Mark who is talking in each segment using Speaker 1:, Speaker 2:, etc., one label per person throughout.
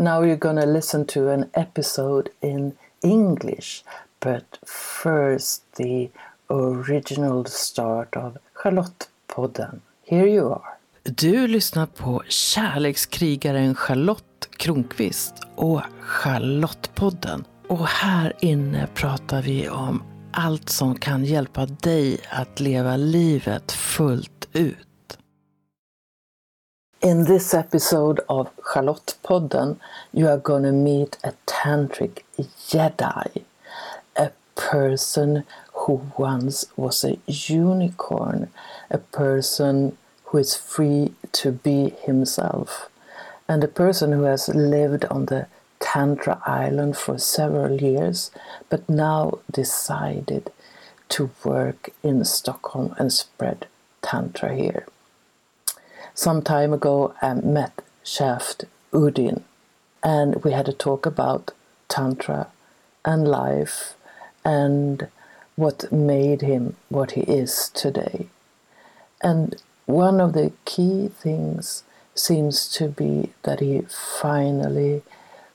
Speaker 1: Now you're gonna listen to an episode in English, but first the original start of Charlottepodden. Here you are. Du lyssnar på kärlekskrigaren Charlotte Kronqvist och Charlottepodden. Och här inne pratar vi om allt som kan hjälpa dig att leva livet fullt ut. In this episode of Charlottepodden you are gonna meet a tantric Jedi. A person who once was a unicorn. A person who is free to be himself. And a person who has lived on the Tantra Island for several years, but now decided to work in Stockholm and spread Tantra here. Some time ago, I met Shaft Uddin, and we had a talk about Tantra and life and what made him what he is today. And one of the key things seems to be that he finally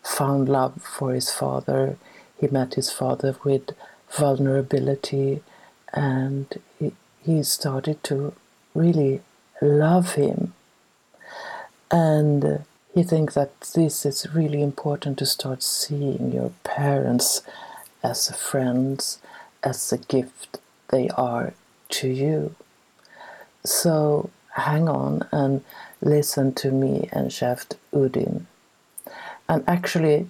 Speaker 1: found love for his father. He met his father with vulnerability and he, he started to really love him. And he thinks that this is really important to start seeing your parents as friends, as a gift they are to you. So hang on and listen to me and Shaft Uddin and actually,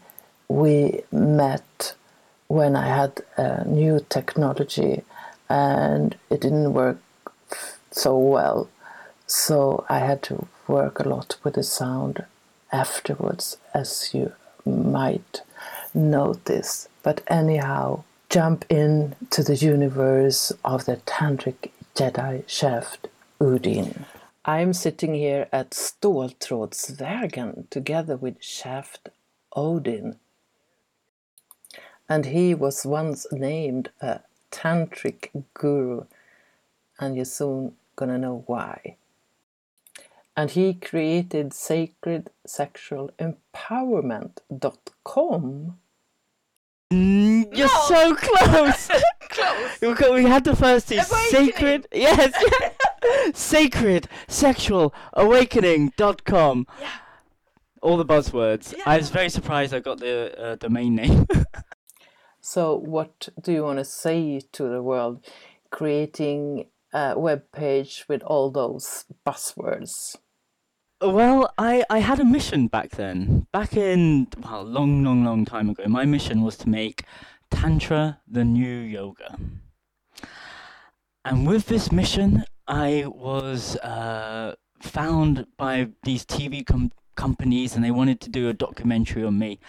Speaker 1: we met when I had a new technology and it didn't work so well. So I had to work a lot with the sound afterwards, as you might notice. But anyhow, jump in to the universe of the Tantric Jedi Shaft Uddin. I'm sitting here at Ståltrådsvägen together with Shaft Uddin. And he was once named a tantric guru, and you're soon gonna know why. And he created sacredsexualempowerment.com.
Speaker 2: Mm, you're
Speaker 3: No.
Speaker 2: so close.
Speaker 3: Close.
Speaker 2: We had the first two.
Speaker 3: Awakening.
Speaker 2: Sacred. Yes. Sacred Sexual Awakening.com.
Speaker 3: Yeah.
Speaker 2: All the buzzwords. I was very surprised I got the uh, domain name.
Speaker 1: So, what do you want to say to the world creating a web page with all those buzzwords?
Speaker 2: Well, I, I had a mission back then. Back in, well, long, long, long time ago. My mission was to make Tantra the new yoga. And with this mission, I was uh, found by these TV com- companies and they wanted to do a documentary on me.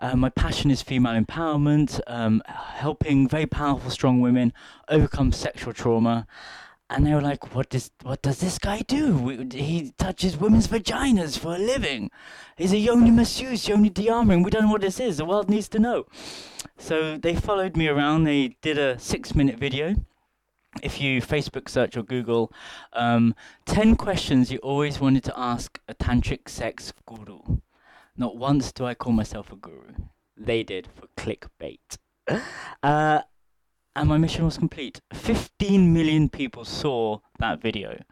Speaker 2: Uh, my passion is female empowerment, um, helping very powerful, strong women overcome sexual trauma and they were like, "What does what does this guy do? He touches women's vaginas for a living. He's a yoni masseuse, yoni dearmoring. We don't know what this is. The world needs to know." So they followed me around. They did a six-minute video. If you Facebook search or Google, um, ten questions you always wanted to ask a tantric sex guru. Not once do I call myself a guru. They did for clickbait. Uh, and my mission was complete. 15 million people saw that video.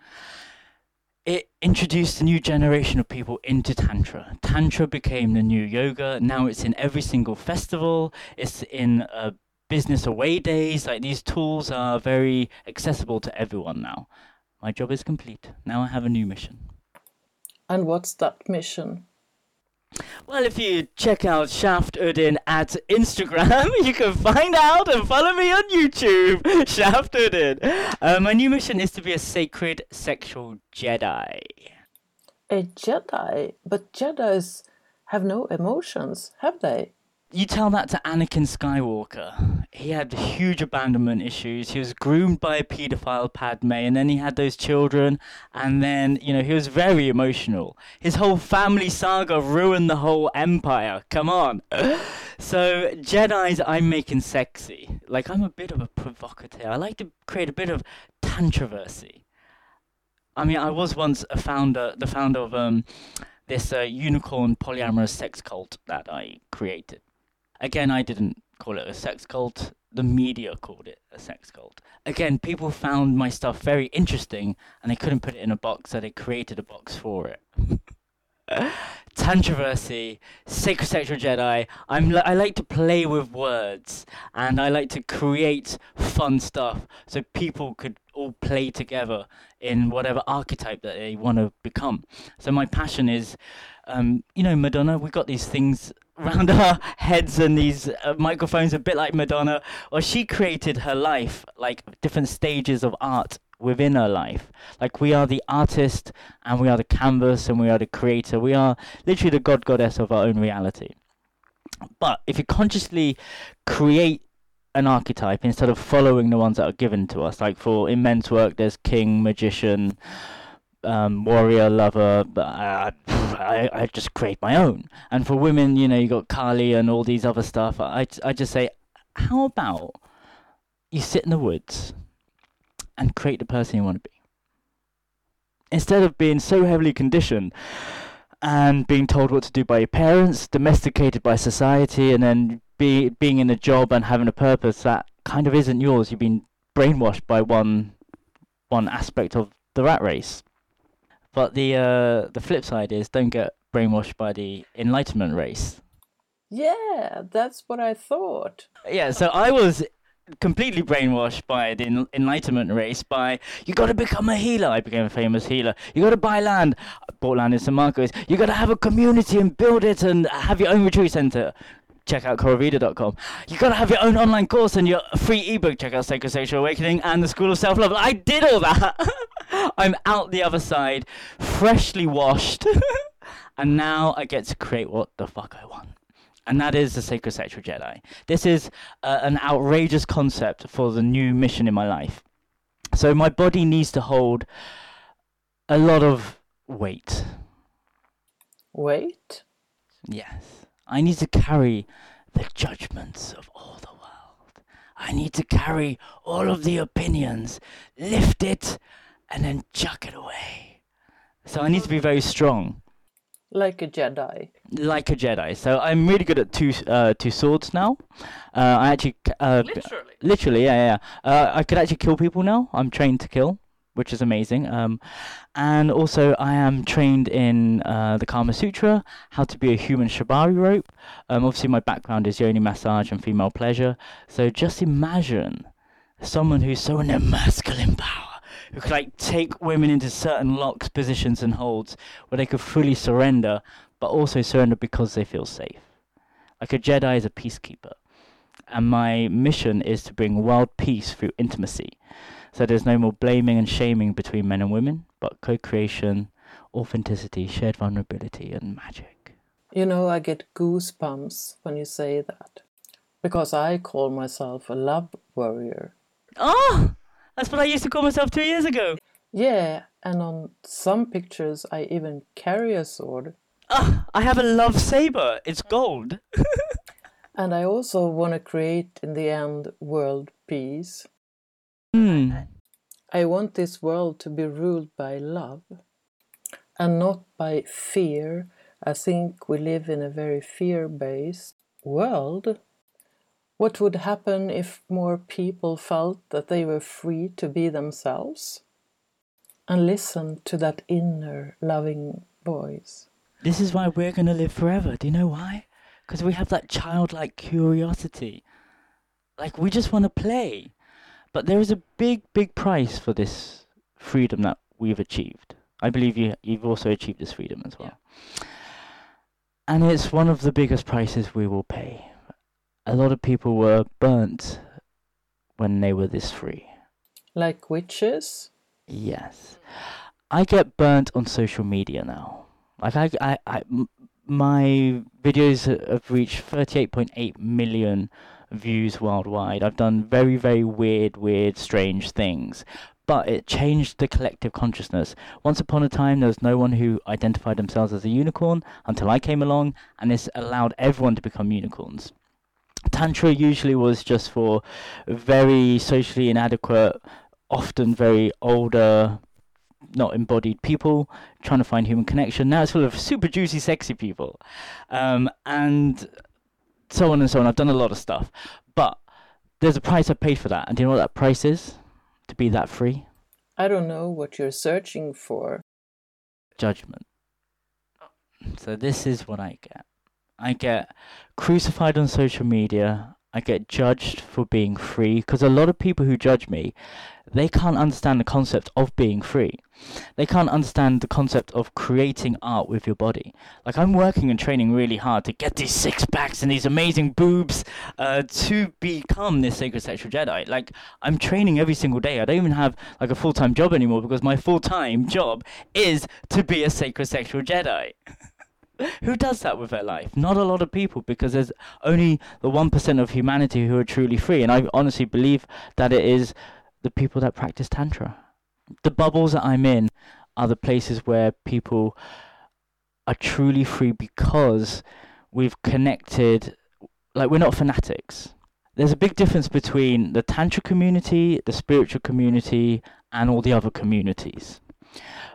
Speaker 2: It introduced a new generation of people into Tantra. Tantra became the new yoga. Now it's in every single festival, it's in uh, business away days. Like these tools are very accessible to everyone now. My job is complete. Now I have a new mission.
Speaker 1: And what's that mission?
Speaker 2: Well, if you check out Shaft Uddin at Instagram, you can find out and follow me on YouTube, Shaft Uddin. Uh, my new mission is to be a sacred sexual Jedi.
Speaker 1: A Jedi? But Jedis have no emotions, have they?
Speaker 2: You tell that to Anakin Skywalker. He had huge abandonment issues. He was groomed by a paedophile Padme, and then he had those children, and then, you know, he was very emotional. His whole family saga ruined the whole empire. Come on. so, Jedi's I'm making sexy. Like, I'm a bit of a provocateur. I like to create a bit of controversy. I mean, I was once a founder, the founder of um, this uh, unicorn polyamorous sex cult that I created. Again, I didn't call it a sex cult. The media called it a sex cult. Again, people found my stuff very interesting and they couldn't put it in a box, so they created a box for it. Tantraversy, Sacred Sexual Jedi. I'm I like to play with words and I like to create fun stuff so people could all play together in whatever archetype that they want to become. So my passion is, um, you know, Madonna. We've got these things around our heads and these uh, microphones, a bit like Madonna. Or she created her life like different stages of art within her life. Like we are the artist and we are the canvas and we are the creator. We are literally the god goddess of our own reality. But if you consciously create an archetype instead of following the ones that are given to us, like for in men's work, there's king, magician, um, warrior, lover, but I, I, I just create my own. And for women, you know, you got Kali and all these other stuff. I, I just say, how about you sit in the woods and create the person you want to be. Instead of being so heavily conditioned and being told what to do by your parents, domesticated by society, and then be, being in a job and having a purpose that kind of isn't yours. You've been brainwashed by one one aspect of the rat race. But the uh, the flip side is don't get brainwashed by the enlightenment race.
Speaker 1: Yeah, that's what I thought.
Speaker 2: Yeah, so I was completely brainwashed by the enlightenment race by you got to become a healer. I became a famous healer. You got to buy land. I bought land in san marcos. You got to have a community and build it and have your own retreat center check out coravida.com You've got to have your own online course and your free ebook check out sacred sexual awakening and the school of self-love i did all that i'm out the other side freshly washed and now i get to create what the fuck i want and that is the Sacred Sexual Jedi. This is uh, an outrageous concept for the new mission in my life. So my body needs to hold a lot of weight.
Speaker 1: Weight?
Speaker 2: Yes. I need to carry the judgments of all the world. I need to carry all of the opinions, lift it, and then chuck it away. So I need to be very strong.
Speaker 1: Like a Jedi.
Speaker 2: Like a Jedi. So I'm really good at two uh, two swords now. Uh, I actually uh,
Speaker 1: literally.
Speaker 2: Literally, yeah, yeah. Uh, I could actually kill people now. I'm trained to kill, which is amazing. Um, and also I am trained in uh, the Kama Sutra, how to be a human shibari rope. Um, obviously my background is yoni massage and female pleasure. So just imagine someone who's so in their masculine power who could like take women into certain locks, positions, and holds where they could fully surrender, but also surrender because they feel safe. Like a Jedi is a peacekeeper, and my mission is to bring world peace through intimacy. So there's no more blaming and shaming between men and women, but co-creation, authenticity, shared vulnerability, and magic.
Speaker 1: You know, I get goosebumps when you say that, because I call myself a love warrior.
Speaker 2: Oh! That's what I used to call myself two years ago.
Speaker 1: Yeah, and on some pictures I even carry a sword.
Speaker 2: Ah, I have a love saber. It's gold.
Speaker 1: and I also want to create in the end world peace.
Speaker 2: Hmm.
Speaker 1: I want this world to be ruled by love and not by fear. I think we live in a very fear based world. What would happen if more people felt that they were free to be themselves and listen to that inner loving voice?
Speaker 2: This is why we're going to live forever. Do you know why? Because we have that childlike curiosity. Like, we just want to play. But there is a big, big price for this freedom that we've achieved. I believe you, you've also achieved this freedom as well. Yeah. And it's one of the biggest prices we will pay a lot of people were burnt when they were this free.
Speaker 1: Like witches?
Speaker 2: Yes. I get burnt on social media now. Like I, I, I my videos have reached 38.8 million views worldwide. I've done very, very weird, weird, strange things. But it changed the collective consciousness. Once upon a time, there was no one who identified themselves as a unicorn until I came along, and this allowed everyone to become unicorns. Tantra usually was just for very socially inadequate, often very older not embodied people trying to find human connection. Now it's full of super juicy, sexy people, um, and so on and so on. I've done a lot of stuff, but there's a price I paid for that, and do you know what that price is? To be that free.
Speaker 1: I don't know what you're searching for.
Speaker 2: Judgment. So this is what I get. I get crucified on social media. I get judged for being free because a lot of people who judge me, they can't understand the concept of being free. They can't understand the concept of creating art with your body. Like I'm working and training really hard to get these six packs and these amazing boobs uh, to become this sacred sexual Jedi. Like I'm training every single day. I don't even have like a full time job anymore because my full time job is to be a sacred sexual Jedi. who does that with their life? Not a lot of people, because there's only the 1% of humanity who are truly free. And I honestly believe that it is the people that practice Tantra. The bubbles that I'm in are the places where people are truly free because we've connected, like, we're not fanatics. There's a big difference between the Tantra community, the spiritual community, and all the other communities.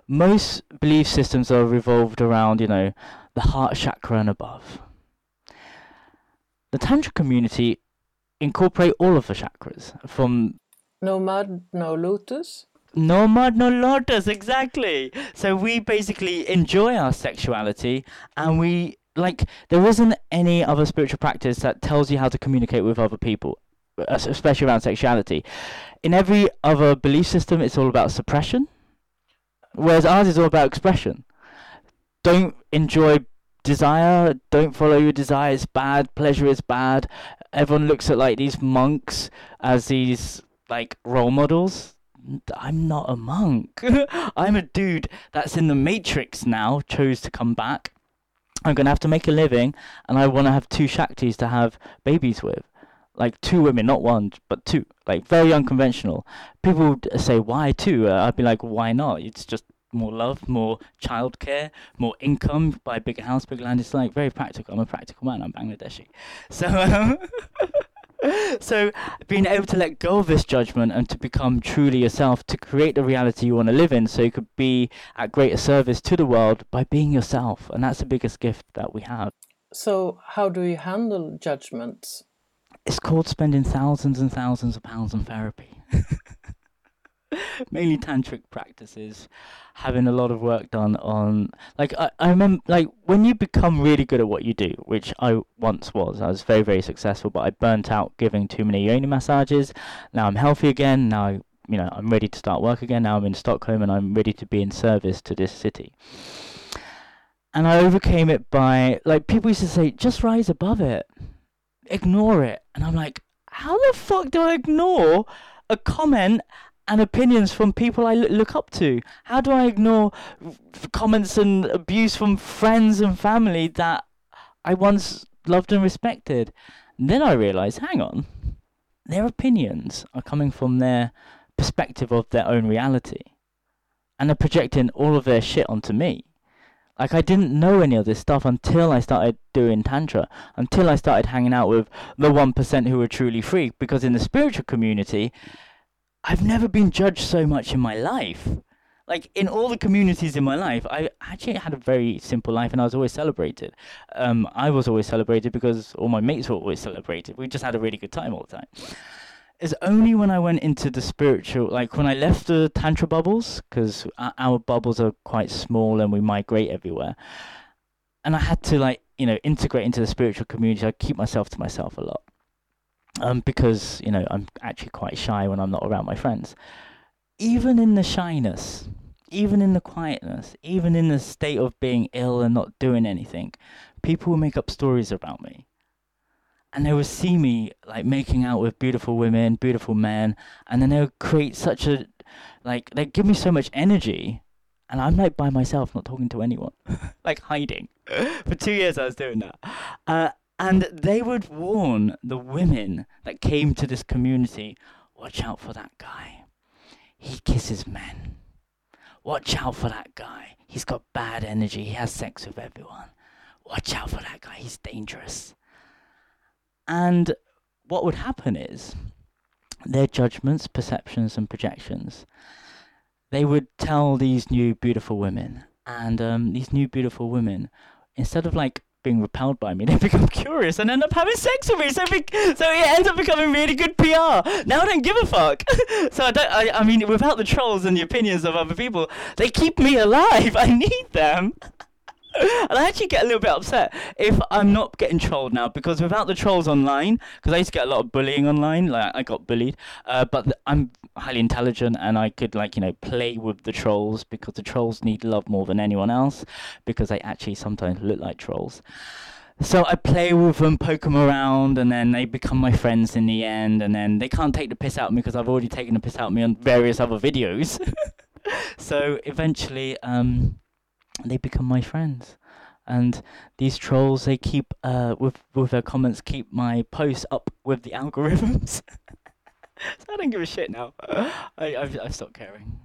Speaker 2: Most belief systems are revolved around, you know, the heart chakra and above. The Tantra community incorporate all of the chakras from
Speaker 1: no mud, no lotus.
Speaker 2: No mud, no lotus, exactly. So we basically enjoy our sexuality and we like there isn't any other spiritual practice that tells you how to communicate with other people uh, especially around sexuality in every other belief system it's all about suppression whereas ours is all about expression don't enjoy desire. Don't follow your desire. Bad. Pleasure is bad. Everyone looks at like these monks as these like role models. I'm not a monk. I'm a dude that's in the Matrix now, chose to come back. I'm going to have to make a living, and I want to have two Shaktis to have babies with. Like two women, not one, but two. Like very unconventional. People would say, why two? Uh, I'd be like, why not? It's just more love, more childcare, more income, buy a bigger house, bigger land. It's like very practical. I'm a practical man. I'm Bangladeshi. So, um, so being able to let go of this judgment and to become truly yourself, to create the reality you want to live in, so you could be at greater service to the world by being yourself, and that's the biggest gift that we have.
Speaker 1: So, how do you handle judgments?
Speaker 2: It's called spending thousands and thousands of pounds on therapy. mainly tantric practices having a lot of work done on like I, I remember like when you become really good at what you do which i once was i was very very successful but i burnt out giving too many yoni massages. Now i'm healthy again now I, you know i'm ready to start work again now i'm in stockholm and i'm ready to be in service to this city. And i overcame it by like people used to say just rise above it. Ignore it. And i'm like how the fuck do i ignore a comment and opinions from people I look up to? How do I ignore comments and abuse from friends and family that I once loved and respected? And then I realized, hang on, their opinions are coming from their perspective of their own reality. And they're projecting all of their shit onto me. Like I didn't know any of this stuff until I started doing tantra, until I started hanging out with the one percent who were truly free. Because in the spiritual community, I've never been judged so much in my life. Like in all the communities in my life, I actually had a very simple life, and I was always celebrated. Um, I was always celebrated because all my mates were always celebrated. We just had a really good time all the time. It's only when I went into the spiritual, like when I left the tantra bubbles, because our bubbles are quite small and we migrate everywhere, and I had to like you know integrate into the spiritual community. I keep myself to myself a lot um, because you know I'm actually quite shy when I'm not around my friends. Even in the shyness, even in the quietness, even in the state of being ill and not doing anything, people will make up stories about me. And they will see me like making out with beautiful women, beautiful men, and then they'll create such a like they give me so much energy and I'm like by myself, not talking to anyone, like hiding. For two years, I was doing that, uh, and they would warn the women that came to this community watch out for that guy. He kisses men. Watch out for that guy. He's got bad energy. He has sex with everyone. Watch out for that guy. He's dangerous. And what would happen is their judgments, perceptions, and projections they would tell these new beautiful women, and um, these new beautiful women, instead of like being repelled by me, they become curious and end up having sex with me. So, be- so it ends up becoming really good PR. Now I don't give a fuck. so I don't. I, I mean, without the trolls and the opinions of other people, they keep me alive. I need them. and I actually get a little bit upset if I'm not getting trolled now because without the trolls online, because I used to get a lot of bullying online, like I got bullied, uh, but th- I'm highly intelligent and I could like you know play with the trolls because the trolls need love more than anyone else because they actually sometimes look like trolls. So I play with them, poke them around, and then they become my friends in the end. And then they can't take the piss out of me because I've already taken the piss out of me on various other videos. so eventually, um, they become my friends. And these trolls, they keep uh, with with their comments, keep my posts up with the algorithms. So I don't give a shit now. I I've, I've stopped caring.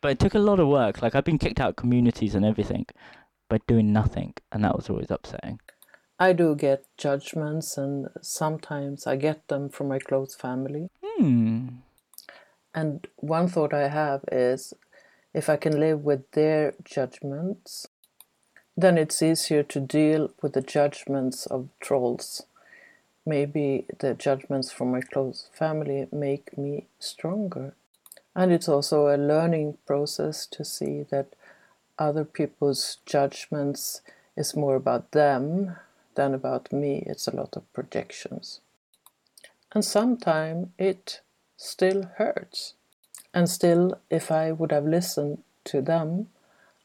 Speaker 2: But it took a lot of work. Like I've been kicked out of communities and everything, by doing nothing, and that was always upsetting.
Speaker 1: I do get judgments, and sometimes I get them from my close family.
Speaker 2: Hmm.
Speaker 1: And one thought I have is if I can live with their judgments, then it's easier to deal with the judgments of trolls. Maybe the judgments from my close family make me stronger. And it's also a learning process to see that other people's judgments is more about them than about me. It's a lot of projections. And sometimes it still hurts. And still, if I would have listened to them,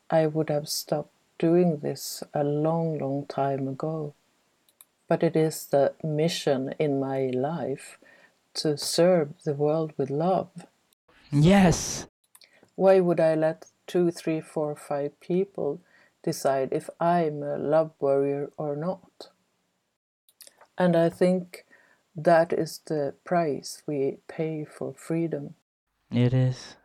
Speaker 1: I would have stopped doing this a long, long time ago. But it is the mission in my life to serve the world with love.
Speaker 2: Yes.
Speaker 1: Why would I let two, three, four, five people decide if I'm a love warrior or not? And I think that is the price we pay for freedom.
Speaker 2: It is.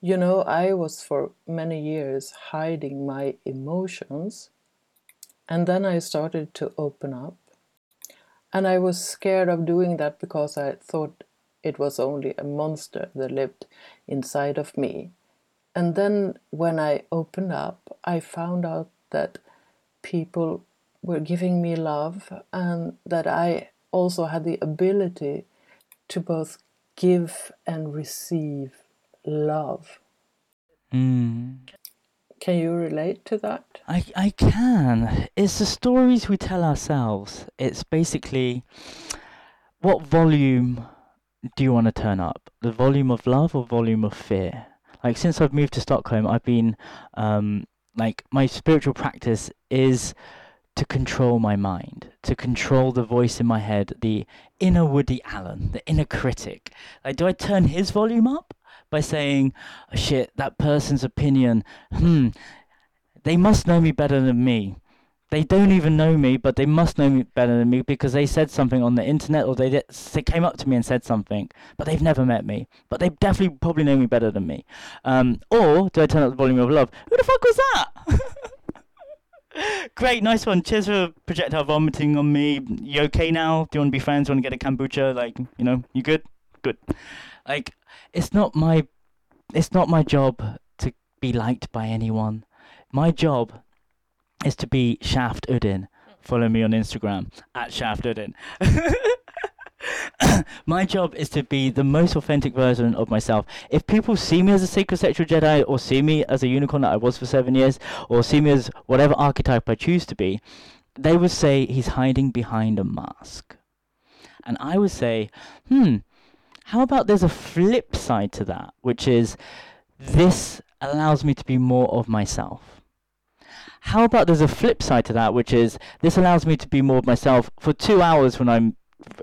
Speaker 1: You know, I was for many years hiding my emotions, and then I started to open up. And I was scared of doing that because I thought it was only a monster that lived inside of me. And then when I opened up, I found out that people were giving me love and that I also had the ability to both give and receive love.
Speaker 2: Mm.
Speaker 1: Can you relate to that?
Speaker 2: I, I can. It's the stories we tell ourselves. It's basically what volume do you want to turn up? The volume of love or volume of fear? Like since I've moved to Stockholm, I've been um, like my spiritual practice is to control my mind, to control the voice in my head, the inner Woody Allen, the inner critic. Like, do I turn his volume up by saying, oh, shit, that person's opinion, hmm, they must know me better than me. They don't even know me, but they must know me better than me because they said something on the internet or they, did, they came up to me and said something, but they've never met me. But they definitely probably know me better than me. Um, or do I turn up the volume of love? Who the fuck was that? Great, nice one. Cheers for projectile vomiting on me. You okay now? Do you want to be friends? Do you want to get a kombucha? Like, you know, you good? Good. Like, it's not my, it's not my job to be liked by anyone. My job is to be Shaft Uddin. Follow me on Instagram at Shaft Uddin. my job is to be the most authentic version of myself. If people see me as a sacred sexual Jedi, or see me as a unicorn that I was for seven years, or see me as whatever archetype I choose to be, they would say he's hiding behind a mask. And I would say, hmm, how about there's a flip side to that, which is this allows me to be more of myself. How about there's a flip side to that, which is this allows me to be more of myself for two hours when I'm,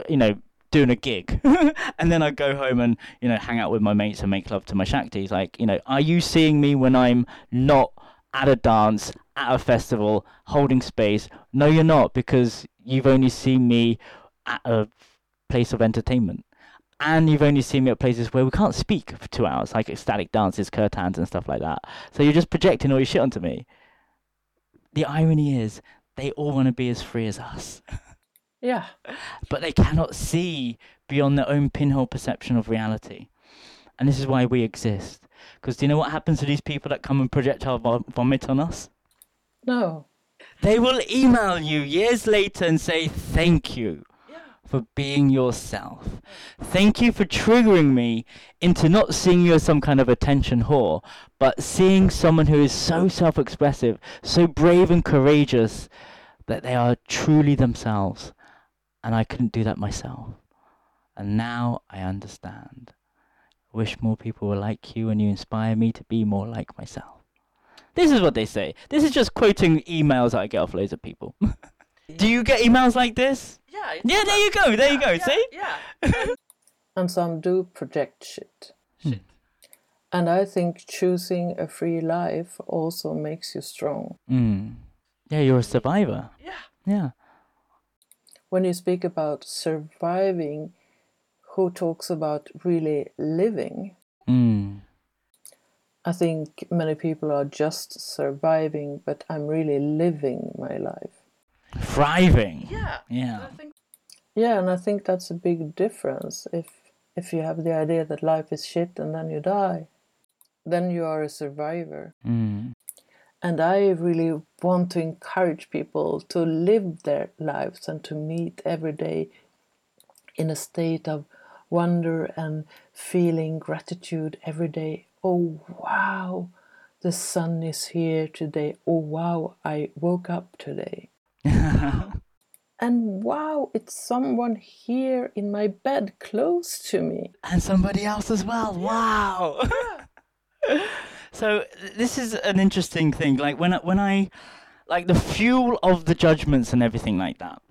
Speaker 2: you know, doing a gig and then I go home and you know hang out with my mates and make love to my shaktis. Like you know are you seeing me when I'm not at a dance at a festival holding space? No you're not because you've only seen me at a place of entertainment and you've only seen me at places where we can't speak for two hours like ecstatic dances kirtans and stuff like that so you're just projecting all your shit onto me the irony is they all want to be as free as us
Speaker 1: Yeah.
Speaker 2: but they cannot see beyond their own pinhole perception of reality. And this is why we exist. Because do you know what happens to these people that come and projectile vom- vomit on us?
Speaker 1: No.
Speaker 2: They will email you years later and say thank you for being yourself. Thank you for triggering me into not seeing you as some kind of attention whore, but seeing someone who is so self expressive, so brave and courageous that they are truly themselves. And I couldn't do that myself. And now I understand. Wish more people were like you and you inspire me to be more like myself. This is what they say. This is just quoting emails that I get off loads of people. Do you get emails like this?
Speaker 1: Yeah.
Speaker 2: Yeah, there you go. There you go. See?
Speaker 1: Yeah. and some do project shit.
Speaker 2: Shit.
Speaker 1: And I think choosing a free life also makes you strong.
Speaker 2: Mm. Yeah, you're a survivor.
Speaker 1: Yeah.
Speaker 2: Yeah.
Speaker 1: When you speak about surviving, who talks about really living?
Speaker 2: Mm.
Speaker 1: I think many people are just surviving, but I'm really living my life.
Speaker 2: Thriving.
Speaker 1: Yeah.
Speaker 2: Yeah. Think...
Speaker 1: Yeah, and I think that's a big difference. If if you have the idea that life is shit and then you die, then you are a survivor.
Speaker 2: Mm.
Speaker 1: And I really want to encourage people to live their lives and to meet every day in a state of wonder and feeling gratitude every day. Oh, wow, the sun is here today. Oh, wow, I woke up today. And wow, it's someone here in my bed close to me.
Speaker 2: and somebody else as well. Wow. so this is an interesting thing. Like when I, when I like the fuel of the judgments and everything like that.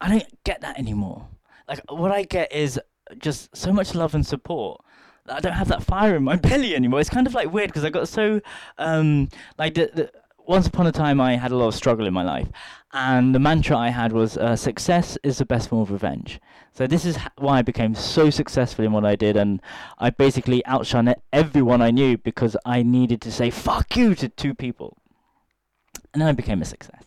Speaker 2: I don't get that anymore. Like what I get is just so much love and support. that I don't have that fire in my belly anymore. It's kind of like weird because I got so um like the, the once upon a time I had a lot of struggle in my life, and the mantra I had was uh, success is the best form of revenge. So this is why I became so successful in what I did, and I basically outshone everyone I knew because I needed to say "fuck you" to two people, and then I became a success.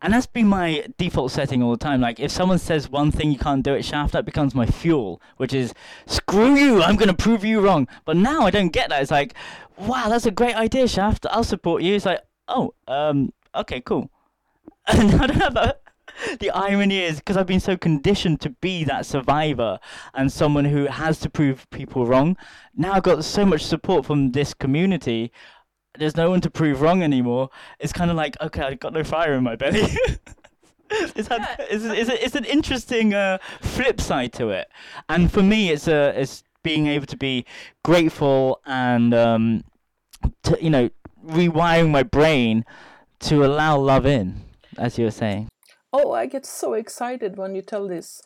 Speaker 2: And that's been my default setting all the time. Like if someone says one thing you can't do it, shaft, that becomes my fuel, which is screw you, I'm gonna prove you wrong. But now I don't get that. It's like, wow, that's a great idea, Shaft. I'll support you. It's like, oh, um, okay, cool. And I don't that. The irony is because I've been so conditioned to be that survivor and someone who has to prove people wrong. Now I've got so much support from this community. There's no one to prove wrong anymore. It's kind of like, okay, I've got no fire in my belly. it's, had, it's, it's, it's an interesting uh, flip side to it. And for me, it's a it's being able to be grateful and um, to, you know rewiring my brain to allow love in, as you were saying.
Speaker 1: Oh, I get so excited when you tell this.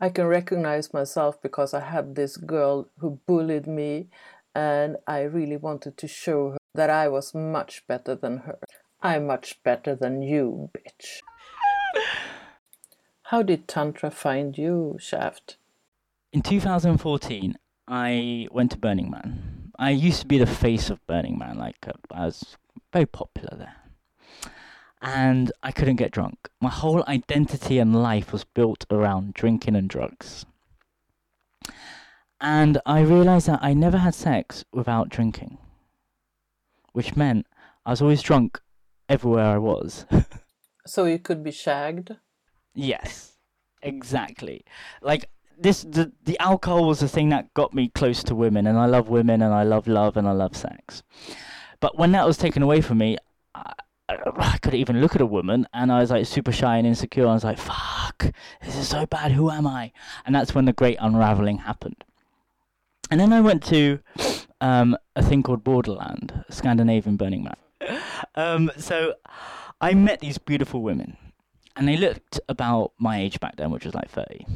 Speaker 1: I can recognize myself because I had this girl who bullied me, and I really wanted to show her that I was much better than her. I'm much better than you, bitch. How did Tantra find you, Shaft?
Speaker 2: In 2014, I went to Burning Man. I used to be the face of Burning Man, like uh, I was very popular there. And I couldn't get drunk. My whole identity and life was built around drinking and drugs. And I realized that I never had sex without drinking, which meant I was always drunk everywhere I was.
Speaker 1: So you could be shagged?
Speaker 2: Yes, exactly. Like this, the the alcohol was the thing that got me close to women, and I love women, and I love love, and I love sex. But when that was taken away from me, I, I couldn't even look at a woman, and I was like super shy and insecure. I was like, "Fuck, this is so bad. Who am I?" And that's when the great unraveling happened. And then I went to um, a thing called Borderland, Scandinavian Burning Man. Um, so I met these beautiful women, and they looked about my age back then, which was like 30.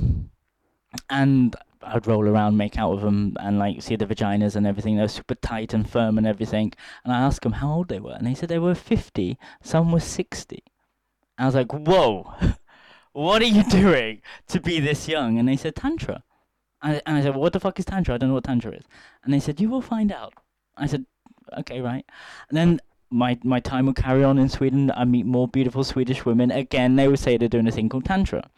Speaker 2: And I'd roll around, make out with them, and like see the vaginas and everything. They were super tight and firm and everything. And I asked them how old they were, and they said they were 50, some were 60. I was like, whoa, what are you doing to be this young? And they said, Tantra. And I said, well, what the fuck is Tantra? I don't know what Tantra is. And they said, you will find out. I said, okay, right. And then my my time would carry on in Sweden. I meet more beautiful Swedish women. Again, they would say they're doing a thing called Tantra.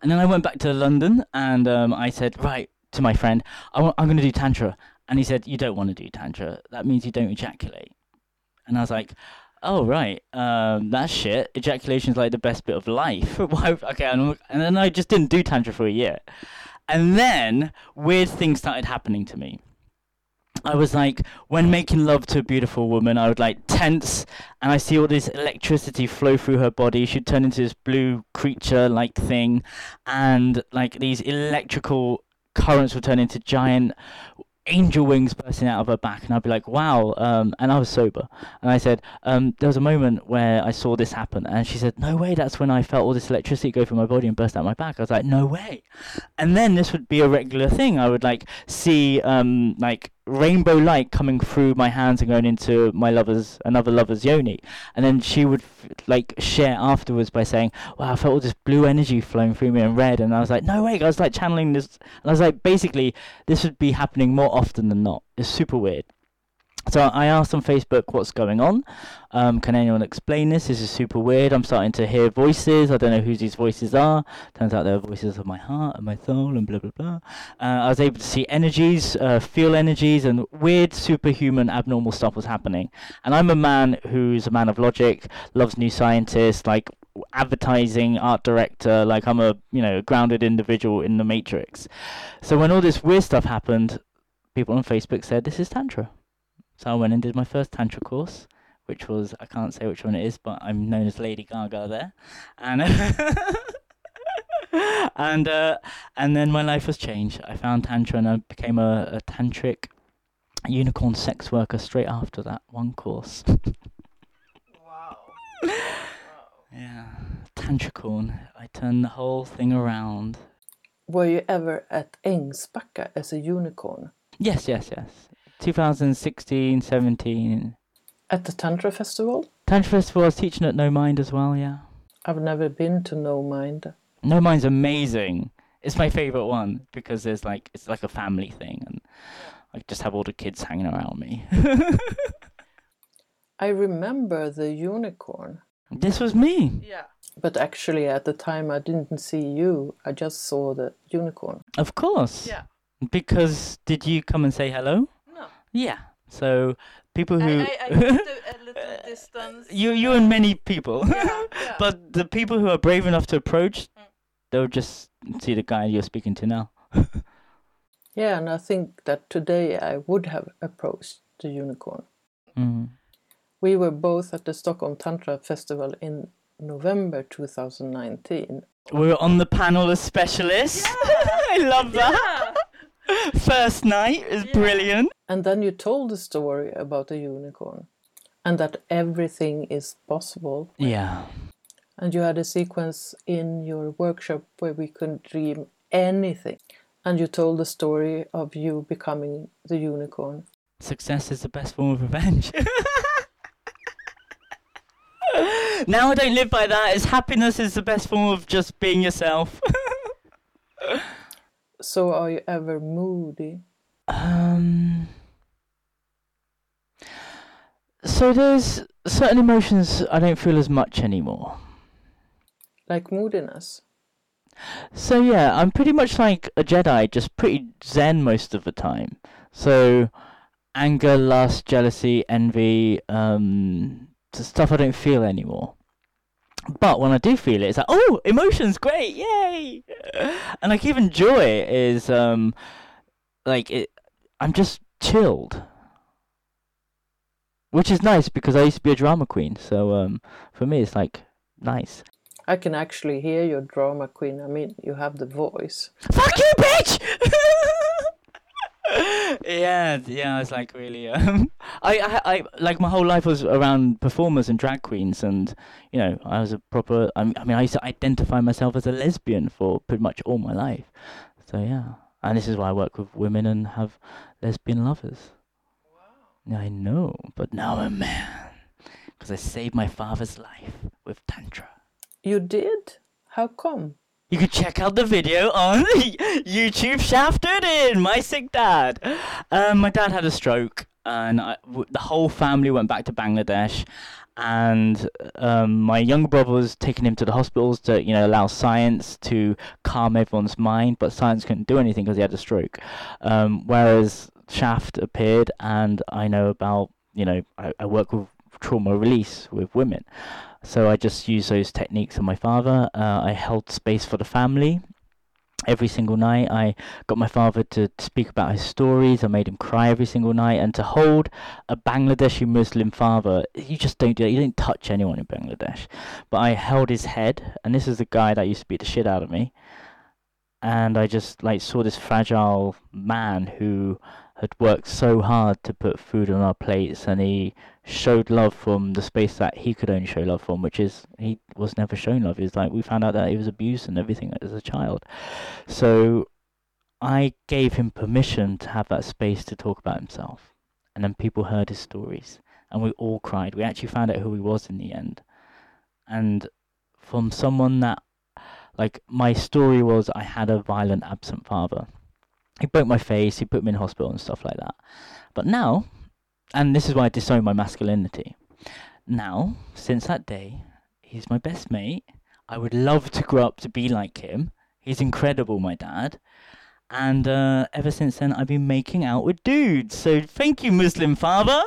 Speaker 2: And then I went back to London and um, I said, right, to my friend, I want, I'm going to do Tantra. And he said, You don't want to do Tantra. That means you don't ejaculate. And I was like, Oh, right. Um, that's shit. Ejaculation's like the best bit of life. Okay. And, and then I just didn't do Tantra for a year. And then weird things started happening to me. I was like, when making love to a beautiful woman, I would like tense, and I see all this electricity flow through her body. She'd turn into this blue creature like thing, and like these electrical currents would turn into giant angel wings bursting out of her back, and I'd be like, "Wow!" Um, and I was sober, and I said, um, "There was a moment where I saw this happen," and she said, "No way! That's when I felt all this electricity go through my body and burst out my back." I was like, "No way!" And then this would be a regular thing. I would like see um, like rainbow light coming through my hands and going into my lover's another lover's yoni. And then she would like share afterwards by saying wow i felt all this blue energy flowing through me and red. And i was like no way. I was like channeling this and i was like basically this would be happening more often than not. It's super weird so I asked on Facebook what's going on. Um, can anyone explain this? This is super weird. I'm starting to hear voices. I don't know who these voices are. Turns out they're voices of my heart and my soul and blah blah blah. Uh, I was able to see energies, uh, feel energies, and weird, superhuman, abnormal stuff was happening. And I'm a man who's a man of logic, loves new scientists, like advertising art director like i'm a you know grounded individual in the matrix so when all this weird stuff happened people on facebook said this is tantra so I went and did my first Tantra course, which was, I can't say which one it is, but I'm known as Lady Gaga there. And, and, uh, and then my life was changed. I found Tantra and I became a, a tantric unicorn sex worker straight after that one course.
Speaker 1: Wow.
Speaker 2: yeah, Tantricorn. I turned the whole thing around.
Speaker 1: Were you ever at Ängsbacka as a unicorn?
Speaker 2: Yes, yes, yes. 2016, 17.
Speaker 1: At the Tantra Festival?
Speaker 2: Tantra Festival, I was teaching at No Mind as well, yeah.
Speaker 1: I've never been to No Mind.
Speaker 2: No Mind's amazing. It's my favorite one because there's like it's like a family thing, and I just have all the kids hanging around me.
Speaker 1: I remember the unicorn,
Speaker 2: this was me,
Speaker 1: Yeah. but actually at the time I didn't see you. I just saw the unicorn.
Speaker 2: of course.
Speaker 1: Yeah.
Speaker 2: Because did you come and say hello?
Speaker 1: No.
Speaker 2: Yeah. So people who
Speaker 1: a little distance.
Speaker 2: you you and many people,
Speaker 1: Yeah, yeah.
Speaker 2: but the people who are brave enough to approach,
Speaker 1: Mm.
Speaker 2: they'll just see the guy you're speaking to now.
Speaker 1: Yeah, and I think that today I would have approached the unicorn.
Speaker 2: Mm.
Speaker 1: We were both at the Stockholm Tantra Festival in November 2019.
Speaker 2: We were on the panel as specialists. I love that. First night is
Speaker 1: Yeah.
Speaker 2: brilliant.
Speaker 1: And then you told the story about the unicorn and that everything is possible.
Speaker 2: Yeah.
Speaker 1: And you had a sequence in your workshop where we could dream anything. And you told the story of you becoming the unicorn.
Speaker 2: Success is the best form of revenge. now I don't live by that. It's happiness is the best form of just being yourself.
Speaker 1: So, are you ever moody?
Speaker 2: um. So there's certain emotions I don't feel as much anymore.
Speaker 1: Like moodiness?
Speaker 2: So yeah, I'm pretty much like a Jedi, just pretty zen most of the time. So anger, lust, jealousy, envy, um, the stuff I don't feel anymore. But when I do feel it, it's like, oh, emotions, great, yay! And like even joy is um, like it. I'm just chilled, which is nice because I used to be a drama queen. So um, for me, it's like nice.
Speaker 1: I can actually hear your drama queen. I mean, you have the voice.
Speaker 2: Fuck you, bitch! Yeah, yeah, I was like really. Um, I, I, I, like my whole life was around performers and drag queens, and you know, I was a proper. I mean, I, mean, I used to identify myself as a lesbian for pretty much all my life. So yeah, and this is why I work with women and have lesbian lovers. Wow. I know, but now I'm a man because I saved my father's life with tantra.
Speaker 1: You did? How come?
Speaker 2: You can check out the video on YouTube Shaft Uddin My Sick Dad. Um, my dad had a stroke, and I, w- the whole family went back to Bangladesh. And um, my younger brother was taking him to the hospitals to, you know, allow science to calm everyone's mind, but science couldn't do anything because he had a stroke. Um, whereas Shaft appeared, and I know about you know I, I work with trauma release with women, so I just use those techniques on my father. Uh, I held space for the family every single night. I got my father to speak about his stories. I made him cry every single night. And to hold a Bangladeshi Muslim father, you just don't do that. You don't touch anyone in Bangladesh. But I held his head, and this is the guy that used to beat the shit out of me. And I just like saw this fragile man who had worked so hard to put food on our plates, and he showed love from the space that he could only show love from, which is he was never shown love. It's like we found out that he was abused and everything as a child. So I gave him permission to have that space to talk about himself. And then people heard his stories and we all cried. We actually found out who he was in the end. And from someone that, like, my story was I had a violent, absent father. He broke my face, he put me in hospital and stuff like that. But now, and this is why I disown my masculinity. Now, since that day, he's my best mate. I would love to grow up to be like him. He's incredible, my dad. And uh, ever since then, I've been making out with dudes. So thank you, Muslim father,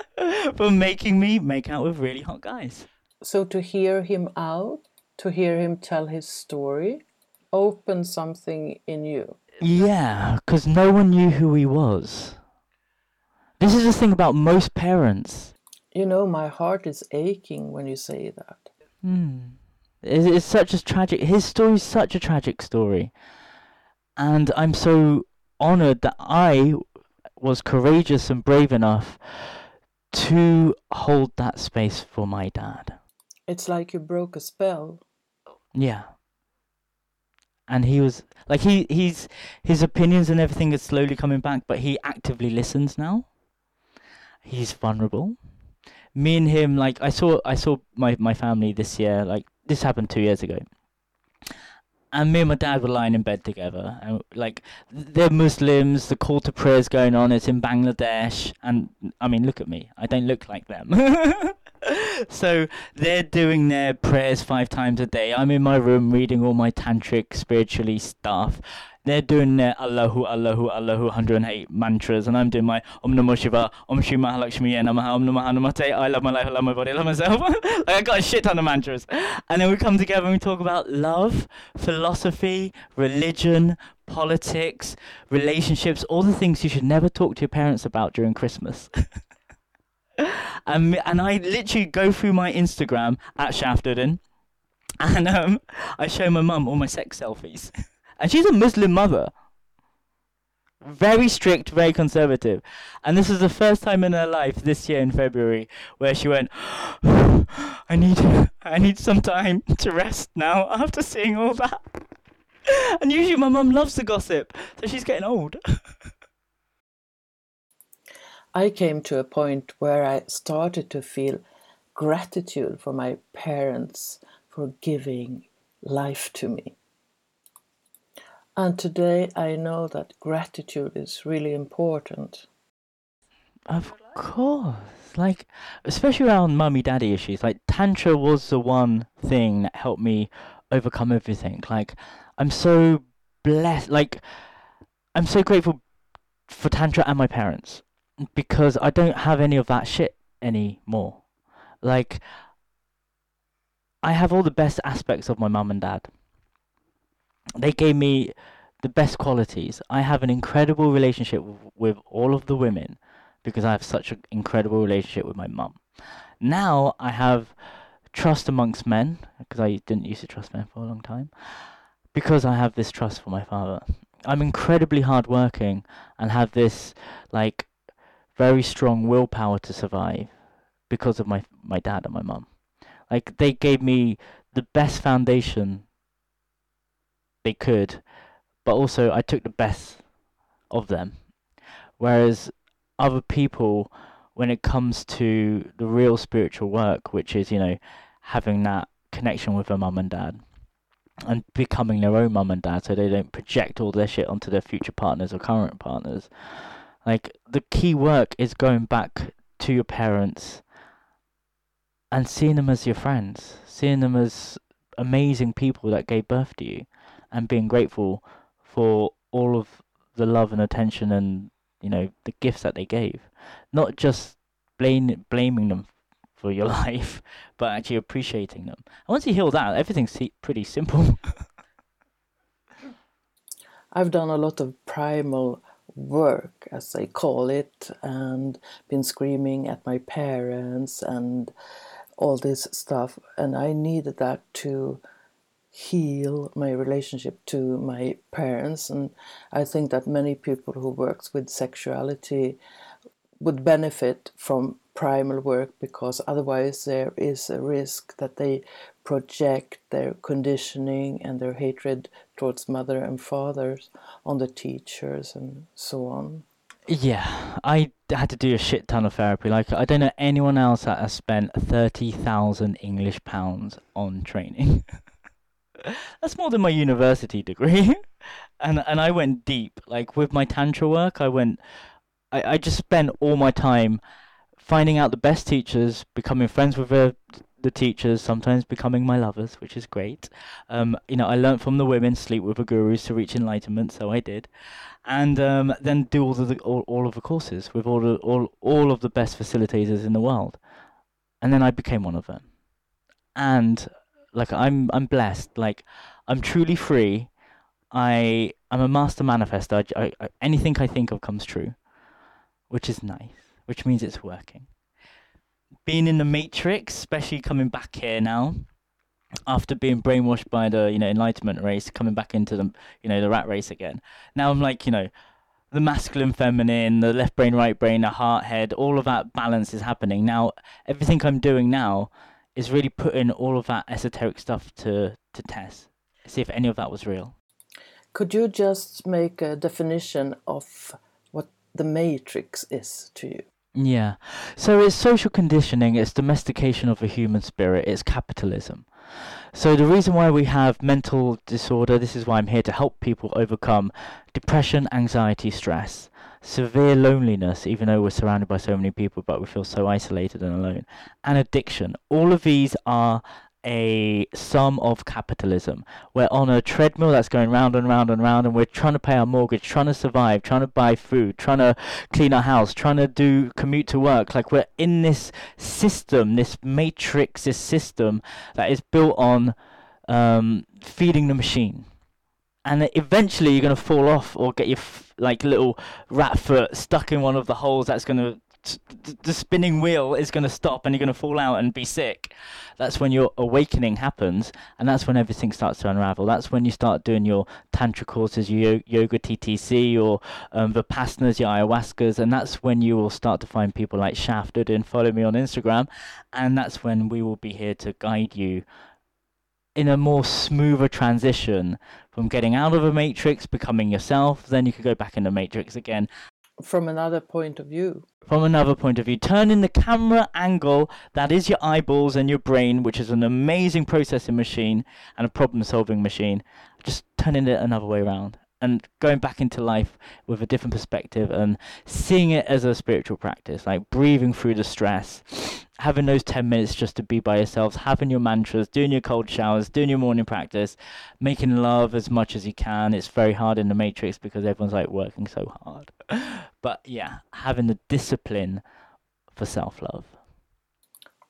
Speaker 2: for making me make out with really hot guys.
Speaker 1: So to hear him out, to hear him tell his story, open something in you.
Speaker 2: Yeah, because no one knew who he was. This is the thing about most parents.
Speaker 1: You know, my heart is aching when you say that.
Speaker 2: Hmm. It's, it's such a tragic. His story is such a tragic story, and I'm so honored that I was courageous and brave enough to hold that space for my dad.
Speaker 1: It's like you broke a spell.
Speaker 2: Yeah. And he was like he he's his opinions and everything is slowly coming back, but he actively listens now. He's vulnerable. Me and him, like I saw I saw my, my family this year, like this happened two years ago. And me and my dad were lying in bed together, and like they're Muslims. The call to prayer is going on. It's in Bangladesh, and I mean, look at me. I don't look like them. so they're doing their prayers five times a day. I'm in my room reading all my tantric spiritually stuff. They're doing their Allahu Allahu Allahu 108 mantras, and I'm doing my Om Namo Shiva, Om Shri Mahalakshmi, Namaha, Om Namaha Namate. I love my life, I love my body, I love myself. like I got a shit ton of mantras, and then we come together and we talk about love, philosophy, religion, politics, relationships, all the things you should never talk to your parents about during Christmas. and, and I literally go through my Instagram at Shaftuddin and um, I show my mum all my sex selfies. and she's a Muslim mother. Very strict, very conservative. And this is the first time in her life this year in February where she went, I need I need some time to rest now after seeing all that. And usually my mum loves the gossip, so she's getting old.
Speaker 1: I came to a point where I started to feel gratitude for my parents for giving life to me. And today I know that gratitude is really important.
Speaker 2: Of course. Like, especially around mummy daddy issues. Like, Tantra was the one thing that helped me overcome everything. Like, I'm so blessed. Like, I'm so grateful for Tantra and my parents because I don't have any of that shit anymore. Like, I have all the best aspects of my mum and dad they gave me the best qualities. I have an incredible relationship with, all of the women because I have such an incredible relationship with my mum. Now I have trust amongst men because I didn't used to trust men for a long time because I have this trust for my father. I'm incredibly hardworking and have this like very strong willpower to survive because of my my dad and my mum. Like they gave me the best foundation they could, but also I took the best of them. Whereas other people, when it comes to the real spiritual work, which is, you know, having that connection with their mum and dad and becoming their own mum and dad so they don't project all their shit onto their future partners or current partners. Like, the key work is going back to your parents and seeing them as your friends, seeing them as amazing people that gave birth to you and being grateful for all of the love and attention and you know, the gifts that they gave, not just blame, blaming them for your life, but actually appreciating them. And once you heal that, everything's pretty simple.
Speaker 1: I've done a lot of primal work, as they call it, and been screaming at my parents and all this stuff. And I needed that to heal my relationship to my parents. And I think that many people who works with sexuality would benefit from primal work because otherwise there is a risk that they project their conditioning and their hatred towards mother and fathers on the teachers and so on.
Speaker 2: Yeah, I had to do a shit ton of therapy. Like, I don't know anyone else that has spent 30,000 English pounds on training. That's more than my university degree. and and I went deep. Like, with my Tantra work, I went, I, I just spent all my time finding out the best teachers, becoming friends with the, the teachers, sometimes becoming my lovers, which is great. Um, you know, I learned from the women, sleep with the gurus to reach enlightenment, so I did, and um, then do all of the all, all of the courses with all the, all all of the best facilitators in the world, and then I became one of them, and like I'm I'm blessed, like I'm truly free. I I'm a master manifester. I, I, anything I think of comes true, which is nice which means it's working. Being in the Matrix, especially coming back here now, after being brainwashed by the you know enlightenment race, coming back into the you know the rat race again. Now I'm like you know the masculine, feminine, the left brain, right brain, the heart, head, all of that balance is happening. Now everything I'm doing now is really putting all of that esoteric stuff to to test, see if any of that was real.
Speaker 1: Could you just make a definition of what the matrix is to you?
Speaker 2: Yeah. So it's social conditioning, it's domestication of the human spirit, it's capitalism. So the reason why we have mental disorder, this is why I'm here to help people overcome depression, anxiety, stress, severe loneliness, even though we're surrounded by so many people, but we feel so isolated and alone, and addiction. All of these are a sum of capitalism. We're on a treadmill that's going round and round and round, and we're trying to pay our mortgage, trying to survive, trying to buy food, trying to clean our house, trying to do commute to work. Like we're in this system, this matrix, this system that is built on um, feeding the machine. And eventually, you're going to fall off or get your f- like little rat foot stuck in one of the holes that's going to the spinning wheel is going to stop and you're going to fall out and be sick. That's when your awakening happens, and that's when everything starts to unravel. That's when you start doing your tantra courses, your yoga TTC, or um, vipassanas, your ayahuascas, and that's when you will start to find people like Shafted and follow me on Instagram, and that's when we will be here to guide you in a more smoother transition from getting out of a matrix, becoming yourself, then you could go back in the matrix again.
Speaker 1: From another point of view
Speaker 2: from another point of view. Turning the camera angle, that is your eyeballs and your brain, which is an amazing processing machine and a problem solving machine, just turning it another way around and going back into life with a different perspective and seeing it as a spiritual practice, like breathing through the stress, having those 10 minutes just to be by yourselves, having your mantras, doing your cold showers, doing your morning practice, making love as much as you can. It's very hard in the matrix because everyone's like working so hard. But yeah, having the discipline for self love.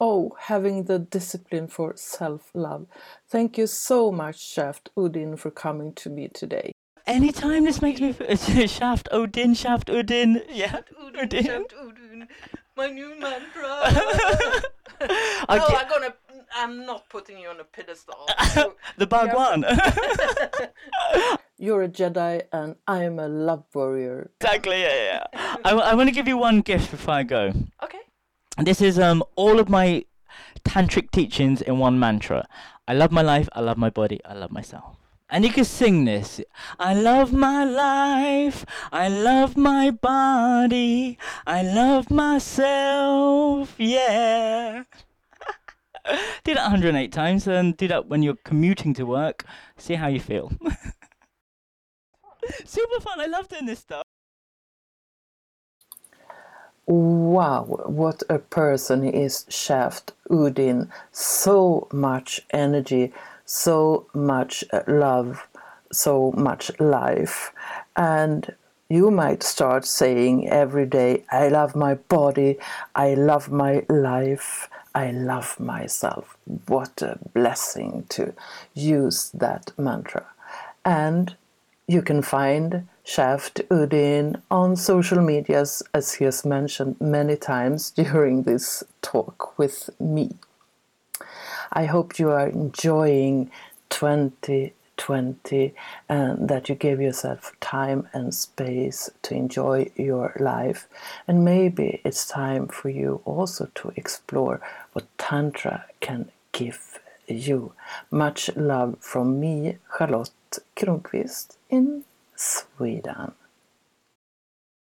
Speaker 1: Oh, having the discipline for self love. Thank you so much, Shaft Uddin, for coming to me today.
Speaker 2: Anytime this makes me feel Shaft Odin, Shaft Uddin, yeah,
Speaker 1: Uddin, Shaft Uddin, my new mantra. I no, get... I'm gonna. I'm not putting you on a pedestal.
Speaker 2: the Bhagwan.
Speaker 1: You're a Jedi, and I am a love warrior.
Speaker 2: Exactly. Yeah, yeah. I, I want to give you one gift before I go.
Speaker 1: Okay.
Speaker 2: This is um all of my tantric teachings in one mantra. I love my life. I love my body. I love myself. And you can sing this. I love my life. I love my body. I love myself. Yeah. do that 108 times and do that when you're commuting to work. See how you feel. Super fun. I love doing this stuff.
Speaker 1: Wow, what a person is Shaft Uddin. So much energy so much uh, love, so much life. And you might start saying every day, I love my body, I love my life, I love myself. What a blessing to use that mantra. And you can find Shaft Uddin on social medias, as he has mentioned many times during this talk with me. I hope you are enjoying 2020 and uh, that you give yourself time and space to enjoy your life. And maybe it's time for you also to explore what Tantra can give you. Much love from me, Charlotte Kronqvist in Sweden.